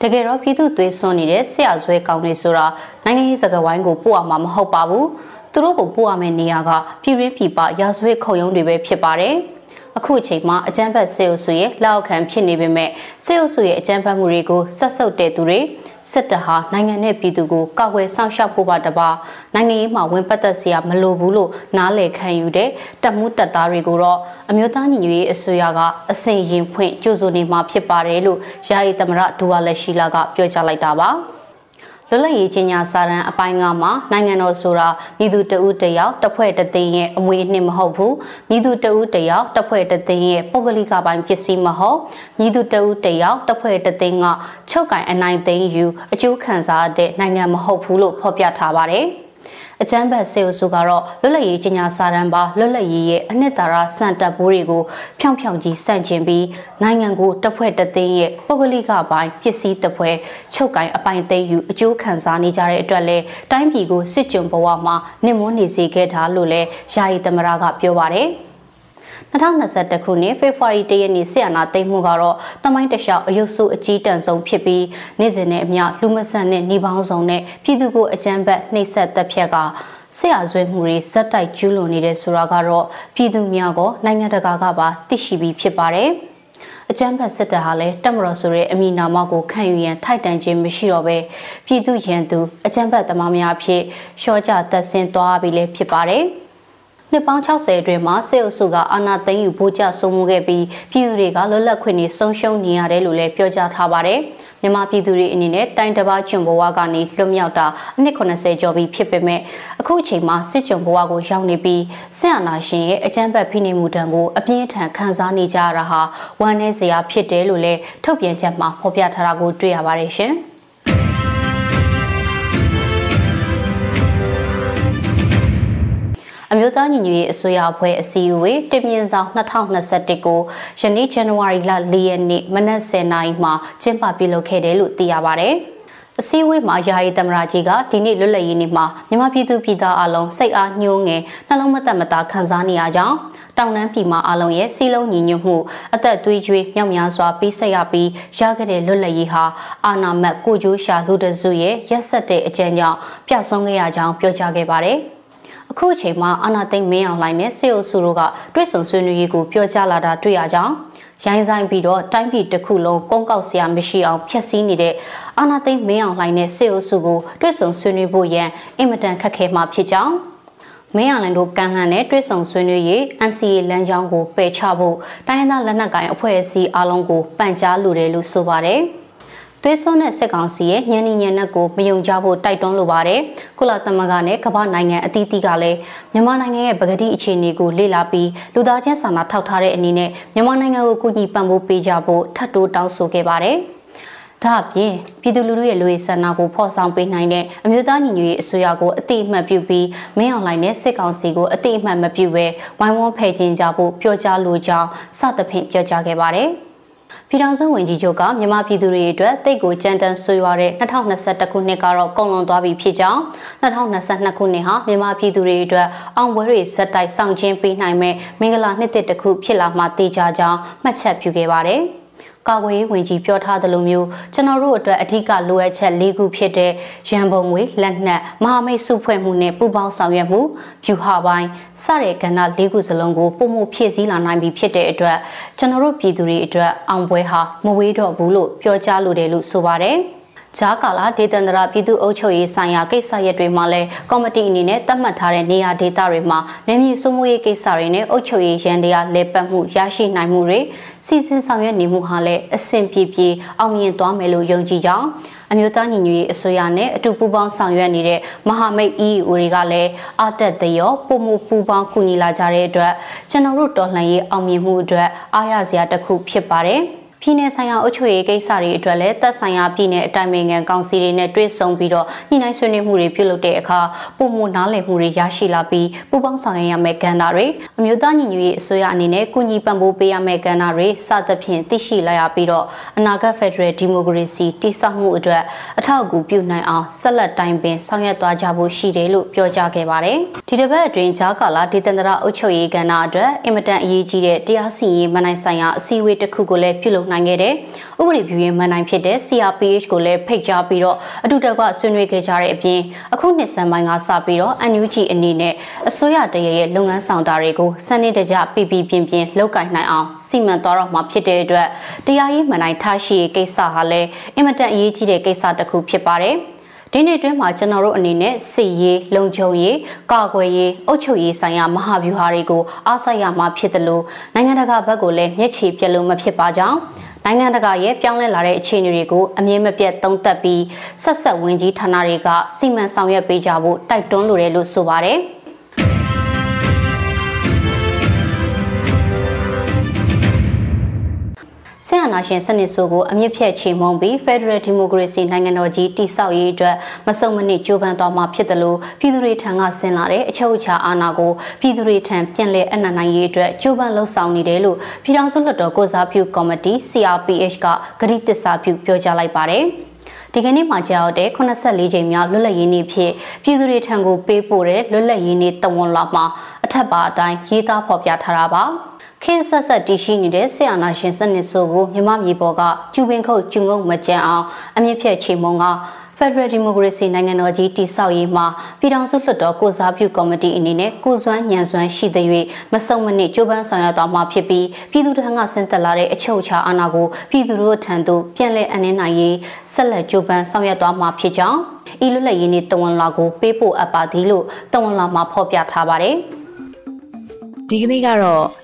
တကယ်တော့ပြည်သူ့သွေးစွန်းနေတဲ့ဆရာဇွဲကောင်တွေဆိုတာနိုင်ငံရေးစကားဝိုင်းကိုပို့ရမှာမဟုတ်ပါဘူးသူတို့ကိုပို့ရမယ့်နေရာကပြည်ရင်းပြည်ပရာဇဝတ်ခုံရုံးတွေပဲဖြစ်ပါတယ်။ အခုအချိန်မှာအကြမ်းဖက်စေအုပ်စုရဲ့လက်အောက်ခံဖြစ်နေပေမဲ့စေအုပ်စုရဲ့အကြမ်းဖက်မှုတွေကိုဆက်ဆုပ်တဲ့သူတွေစစ်တပ်ဟာနိုင်ငံနဲ့ပြည်သူကိုကာကွယ်စောင့်ရှောက်ဖို့ပါတပါနိုင်ငံရေးမှာဝင်ပတ်သက်စရာမလိုဘူးလို့နားလည်ခံယူတဲ့တပ်မှုတပ်သားတွေကိုတော့အမျိုးသားညီညွတ်ရေးအစိုးရကအစဉ်ရင်ဖွင့်ကြိုးစိုးနေမှာဖြစ်ပါတယ်လို့ယာယီသမရဒူဝါလက်ရှိလာကပြောကြားလိုက်တာပါ။ လွတ်လပ်ရေးချင်းညာစာတမ်းအပိုင်းကမှာနိုင်ငံတော်ဆိုတာမိသူတဦးတယောက်တစ်ဖွဲ့တစ်သိန်းရဲ့အမွေအနှစ်မဟုတ်ဘူးမိသူတဦးတယောက်တစ်ဖွဲ့တစ်သိန်းရဲ့ပုဂ္ဂလိကပိုင်းပစ္စည်းမဟုတ်မိသူတဦးတယောက်တစ်ဖွဲ့တစ်သိန်းကချုပ်ကင်အနိုင်သိမ်းယူအကျိုးခံစားတဲ့နိုင်ငံမဟုတ်ဘူးလို့ဖော်ပြထားပါတယ်။ အကျန်းဘတ်စေအုပ်စုကတော့လွတ်လပ်ရေးကြီးညာစာတမ်းပါလွတ်လပ်ရေးရဲ့အနှစ်သာရစံတပ်ပိုးတွေကိုဖြောင်ဖြောင်ကြီးစန့်ကျင်ပြီးနိုင်ငံကိုတပ်ဖွဲ့တသိန်းရဲ့ပုဂ္ဂလိကပိုင်းပစ္စည်းတပ်ဖွဲ့ချုပ်ကိုင်အပိုင်သိမ်းယူအကျိုးခံစားနေကြတဲ့အတွက်လဲတိုင်းပြည်ကိုစစ်ကြုံဘဝမှာနှိမ့်မွန်းနေစေခဲ့တာလို့လဲယာယီသမရကပြောပါတယ်။ 2021ခုနှစ်ဖေဖော်ဝါရီလရက်နေ့ဆီယနာသိမ်းမှုကတော့တမိုင်းတလျှောက်အယုတ်ဆုအကြီးတန်းဆုံးဖြစ်ပြီးနေ့စဉ်နဲ့အမျှလူမဆန်တဲ့နှီးပေါင်းစုံနဲ့ပြည်သူကိုအကြမ်းဖက်နှိပ်စက်တပ်ဖြတ်ကဆရာဆွေးမှုတွေဇက်တိုက်ကျူးလွန်နေတဲ့ဆိုတာကတော့ပြည်သူများကနိုင်ငံတကာကပါသိရှိပြီးဖြစ်ပါတယ်။အကြမ်းဖက်စစ်တပ်ဟာလည်းတက်မတော်ဆိုတဲ့အမည်နာမကိုခံယူရန်ထိုက်တန်ခြင်းမရှိတော့ပဲပြည်သူရန်သူအကြမ်းဖက်သမားများအဖြစ်ရှော့ကြသက်ဆင်းသွားပြီးလည်းဖြစ်ပါတယ်။ နှစ်ပေါင်း60အတွင်းမှာစစ်အုပ်စုကအာဏာသိမ်းယူပိုးကျဆုံးမှုခဲ့ပြီးပြည်သူတွေကလွတ်လပ်ခွင့်တွေဆုံးရှုံးနေရတယ်လို့လည်းပြောကြားထားပါတယ်။မြန်မာပြည်သူတွေအနေနဲ့တိုင်းတစ်ပါးကျွံဘဝကနေလွတ်မြောက်တာအနှစ်80ကျော်ပြီဖြစ်ပေမဲ့အခုအချိန်မှာစစ်ကျွံဘဝကိုရောက်နေပြီးစစ်အာဏာရှင်ရဲ့အကြမ်းဖက်ဖိနှိပ်မှုတံကိုအပြင်းထန်ခံစားနေကြရတာဟာဝမ်းနည်းစရာဖြစ်တယ်လို့လည်းထုတ်ပြန်ချက်မှာဖော်ပြထားတာကိုတွေ့ရပါတယ်ရှင်။ အမျိုးသားညီညွတ်ရေးအစိုးရအဖွဲ့အစည်းအဝေးတပြင်းဆောင်2021ကိုယနေ့ဇန်နဝါရီလ4ရက်နေ့မနက်10:00နာရီမှာကျင်းပပြုလုပ်ခဲ့တယ်လို့သိရပါဗျ။အစည်းအဝေးမှာယာယီသမရာကြီးကဒီနေ့လွတ်လပ်ရေးနေ့မှာမြန်မာပြည်သူပြည်သားအလုံးစိတ်အားညှိုးငယ်နှလုံးမသက်မသာခံစားနေရကြောင်းတောင်တန်းပြည်မှာအလုံးရဲ့စီလုံးညီညွတ်မှုအသက်သွေးကြွေးမြောက်များစွာပြီးဆက်ရပြီးရခဲ့တဲ့လွတ်လပ်ရေးဟာအာနာမတ်ကိုကျိုးရှာလူတစုရဲ့ရက်ဆက်တဲ့အကြံကြောင့်ပြဆုံးခဲ့ရကြောင်းပြောကြားခဲ့ပါတယ်။ အခုအချိန်မှာအာနာသိမ့်မင်းအောင်လှိုင်နဲ့စေအိုစုတို့ကတွဲဆုံဆွေးနွေးရေးကိုပြောကြားလာတာတွေ့ရကြောင်းရိုင်းဆိုင်ပြီးတော့တိုင်းပြည်တစ်ခုလုံးကုန်းကောက်စရာမရှိအောင်ဖျက်ဆီးနေတဲ့အာနာသိမ့်မင်းအောင်လှိုင်နဲ့စေအိုစုကိုတွဲဆုံဆွေးနွေးဖို့ရန်အင်မတန်ခက်ခဲမှာဖြစ်ကြောင်းမင်းအောင်လန်တို့ကန်လှန်တဲ့တွဲဆုံဆွေးနွေးရေး NCA လမ်းကြောင်းကိုပယ်ချဖို့တိုင်းရင်းသားလက်နက်ကိုင်အဖွဲ့အစည်းအလုံးကိုပန်ကြားလိုတယ်လို့ဆိုပါတယ်။ သွေးစွန်းတဲ့စစ်ကောင်စီရဲ့ညံနေညံနက်ကိုမယုံကြဖို့တိုက်တွန်းလိုပါတယ်။ကုလသမဂ္ဂနဲ့ကမ္ဘာနိုင်ငံအသီးသီးကလည်းမြန်မာနိုင်ငံရဲ့ပကတိအခြေအနေကိုလေ့လာပြီးလူသားချင်းစာနာထောက်ထားတဲ့အနေနဲ့မြန်မာနိုင်ငံကိုကူညီပံ့ပိုးပေးကြဖို့ထပ်တိုးတောင်းဆိုခဲ့ပါတယ်။ဒါအပြင်ပြည်သူလူထုရဲ့လူရေးဆန္ဒကိုဖော်ဆောင်ပေးနိုင်တဲ့အမျိုးသားညီညွတ်ရေးအစိုးရကိုအတိအမှတ်ပြုပြီးမင်းအောင်လှိုင်နဲ့စစ်ကောင်စီကိုအတိအမှတ်မပြုဘဲဝိုင်းဝန်းဖယ်ကျင်ကြဖို့ပြောကြားလိုကြောင်းစသဖြင့်ပြောကြားခဲ့ပါတယ်။ ပြည်ထောင်စုဝန်ကြီးချုပ်ကမြန်မာပြည်သူတွေအတွက်တိတ်ကိုကြမ်းတမ်းဆွေးရွားတဲ့2021ခုနှစ်ကတော့ကုန်လွန်သွားပြီဖြစ်ကြောင်း2022ခုနှစ်ဟာမြန်မာပြည်သူတွေအတွက်အောင်ပွဲတွေဇက်တိုက်ဆောင်ကျင်းပေးနိုင်မဲ့မင်္ဂလာနှစ်တစ်ခုဖြစ်လာမှသိကြကြောင်းမှတ်ချက်ပြုခဲ့ပါတယ်။ ကာကွယ်ရေးဝန်ကြီးပြောထားသလိုမျိုးကျွန်တော်တို့အတွက်အထူးကလိုအပ်ချက်၄ခုဖြစ်တဲ့ရန်ပုံငွေလက်နက်မဟာမိတ်စုဖွဲ့မှုနဲ့ပူးပေါင်းဆောင်ရွက်မှုဖြူဟာပိုင်းစတဲ့ကဏ္ဍ၄ခုစလုံးကိုပုံမှုဖြည့်ဆည်းလာနိုင်ပြီဖြစ်တဲ့အတွက်ကျွန်တော်တို့ပြည်သူတွေအတွက်အောင်ပွဲဟာမဝေးတော့ဘူးလို့ပြောကြားလိုတယ်လို့ဆိုပါတယ်။ ဂျားကာလာဒေသန္တရပြည်သူ့အုပ်ချုပ်ရေးဆိုင်ရာကိစ္စရပ်တွေမှာလည်းကော်မတီအနေနဲ့သတ်မှတ်ထားတဲ့နေရာဒေသတွေမှာနေမြေစုမှုရေးကိစ္စတွေနဲ့အုပ်ချုပ်ရေးရန်တရားလဲပတ်မှုရရှိနိုင်မှုတွေစီစဉ်ဆောင်ရွက်နေမှုဟာလည်းအဆင်ပြေပြေအောင်မြင်သွားမယ်လို့ယုံကြည်ကြောင်းအမျိုးသားညီညွတ်ရေးအစိုးရနဲ့အတူပူးပေါင်းဆောင်ရွက်နေတဲ့မဟာမိတ် EEO တွေကလည်းအတက်သရောပုံမှုပူးပေါင်းကူညီလာကြတဲ့အတွက်ကျွန်တော်တို့တော်လှန်ရေးအောင်မြင်မှုအတွက်အားရစရာတစ်ခုဖြစ်ပါတယ်။ ပြည်내ဆိုင်ရာအုပ်ချုပ်ရေးကိစ္စတွေအတွက်လည်းသက်ဆိုင်ရာပြည်내အတိုင်းအမြန်ကောင်စီတွေနဲ့တွေ့ဆုံပြီးတော့ညှိနှိုင်းဆွေးနွေးမှုတွေပြုလုပ်တဲ့အခါပုံမနားလည်မှုတွေရရှိလာပြီးပူးပေါင်းဆောင်ရွက်ရမယ့်ကဏ္ဍတွေအမျိုးသားညီညွတ်ရေးအစိုးရအနေနဲ့ကုညီပံ့ပိုးပေးရမယ့်ကဏ္ဍတွေစသဖြင့်သိရှိလာရပြီးတော့အနာဂတ်ဖက်ဒရယ်ဒီမိုကရေစီတည်ဆောက်မှုအတွက်အထောက်အကူပြုနိုင်အောင်ဆက်လက်တိုင်ပင်ဆောင်ရွက်သွားကြဖို့ရှိတယ်လို့ပြောကြားခဲ့ပါတယ်။ဒီတစ်ပတ်အတွင်းဂျာကာလာဒေသန္တရအုပ်ချုပ်ရေးကဏ္ဍအတွက်အင်မတန်အရေးကြီးတဲ့တရားစီရင်မနိုင်ဆိုင်ရာအစည်းအဝေးတစ်ခုကိုလည်းပြုလုပ်နိုင်ခဲ့တယ်။ဥပဒေပြုရေးမန်နိုင်ဖြစ်တဲ့ CRPH ကိုလည်းဖိတ်ကြားပြီးတော့အတူတကွဆွေးနွေးခဲ့ကြတဲ့အပြင်အခုနှစ်ဆန်းပိုင်းကစပြီးတော့ NUG အနေနဲ့အစိုးရတရရဲ့လုပ်ငန်းဆောင်တာတွေကိုစနစ်တကျပြပြပြင်းပြင်းလုပ်ကင်နိုင်အောင်စီမံသွားတော့မှာဖြစ်တဲ့အတွက်တရားရေးမန်နိုင်ထားရှိရေးကိစ္စဟာလည်းအင်မတန်အရေးကြီးတဲ့ကိစ္စတစ်ခုဖြစ်ပါတယ်။ ဒီနေ့တွင်းမှာကျွန်တော်တို့အနေနဲ့စီရေးလုံခြုံရေးကာကွယ်ရေးအုပ်ချုပ်ရေးဆိုင်ရာမဟာဗျူဟာတွေကိုအားစိုက်ရမှာဖြစ်တယ်လို့နိုင်ငံတကာဘက်ကိုလည်းမျက်ခြေပြလို့မဖြစ်ပါကြောင်းနိုင်ငံတကာရဲ့ပြောင်းလဲလာတဲ့အခြေအနေတွေကိုအမြင့်မပြတ်သုံးသပ်ပြီးဆက်ဆက်ဝင်ကြီးဌာနတွေကစီမံဆောင်ရွက်ပေးကြဖို့တိုက်တွန်းလိုတယ်လို့ဆိုပါတယ်။ ဆင်အာနာရှင်စနစ်ဆိုကိုအမြင့်ဖြတ်ချေမှုန်းပြီး Federal Democracy နိုင်ငံတော်ကြီးတည်ဆောက်ရေးအတွက်မစုံမနစ်ကြိုးပမ်းသွားမှာဖြစ်တယ်လို့ပြည်သူတွေထံကဆင်လာတဲ့အချုပ်အခြာအာဏာကိုပြည်သူတွေထံပြန်လည်အနံ့နိုင်ရေးအတွက်ကြိုးပမ်းလှုပ်ဆောင်နေတယ်လို့ပြည်ထောင်စုလွှတ်တော်ကိုစားပြုကော်မတီ CRPH ကဂရိတစ္ဆာပြုပြောကြားလိုက်ပါတယ်။ဒီကနေ့မှာကြာတဲ့84ကြိမ်မြောက်လွတ်လပ်ရေးနေ့ဖြစ်ပြည်သူတွေထံကိုပေးပို့တဲ့လွတ်လပ်ရေးနေ့တဝန်လာမှာအထက်ပါအတိုင်းရေးသားဖော်ပြထားတာပါ။ ခင်းဆက်ဆက်တည်ရှိနေတဲ့ဆီယနာရှင်စနစ်ဆိုကိုမြမမြေပေါ်ကကျူပင်ခုတ်ကျုံငုံမကြံအောင်အမြင့်ဖြတ်ချေမုံက Federal Democracy နိုင်ငံတော်ကြီးတည်ဆောက်ရေးမှာပြည်ထောင်စုလွှတ်တော်ကိုစားပြုကော်မတီအနေနဲ့ကိုစွမ်းညံစွမ်းရှိတဲ့၍မဆုံမနစ်ကြိုးပမ်းဆောင်ရွက်သွားမှာဖြစ်ပြီးပြည်သူထံကဆင်းသက်လာတဲ့အချုပ်အခြာအာဏာကိုပြည်သူတို့ထံသို့ပြန်လည်အနှင်းနိုင်ရေးဆက်လက်ကြိုးပမ်းဆောင်ရွက်သွားမှာဖြစ်ကြောင်းဤလွတ်လပ်ရေးနေ့တဝန်လာကိုပေးပို့အပ်ပါသည်လို့တဝန်လာမှာဖော်ပြထားပါတယ်။ဒီကနေ့ကတော့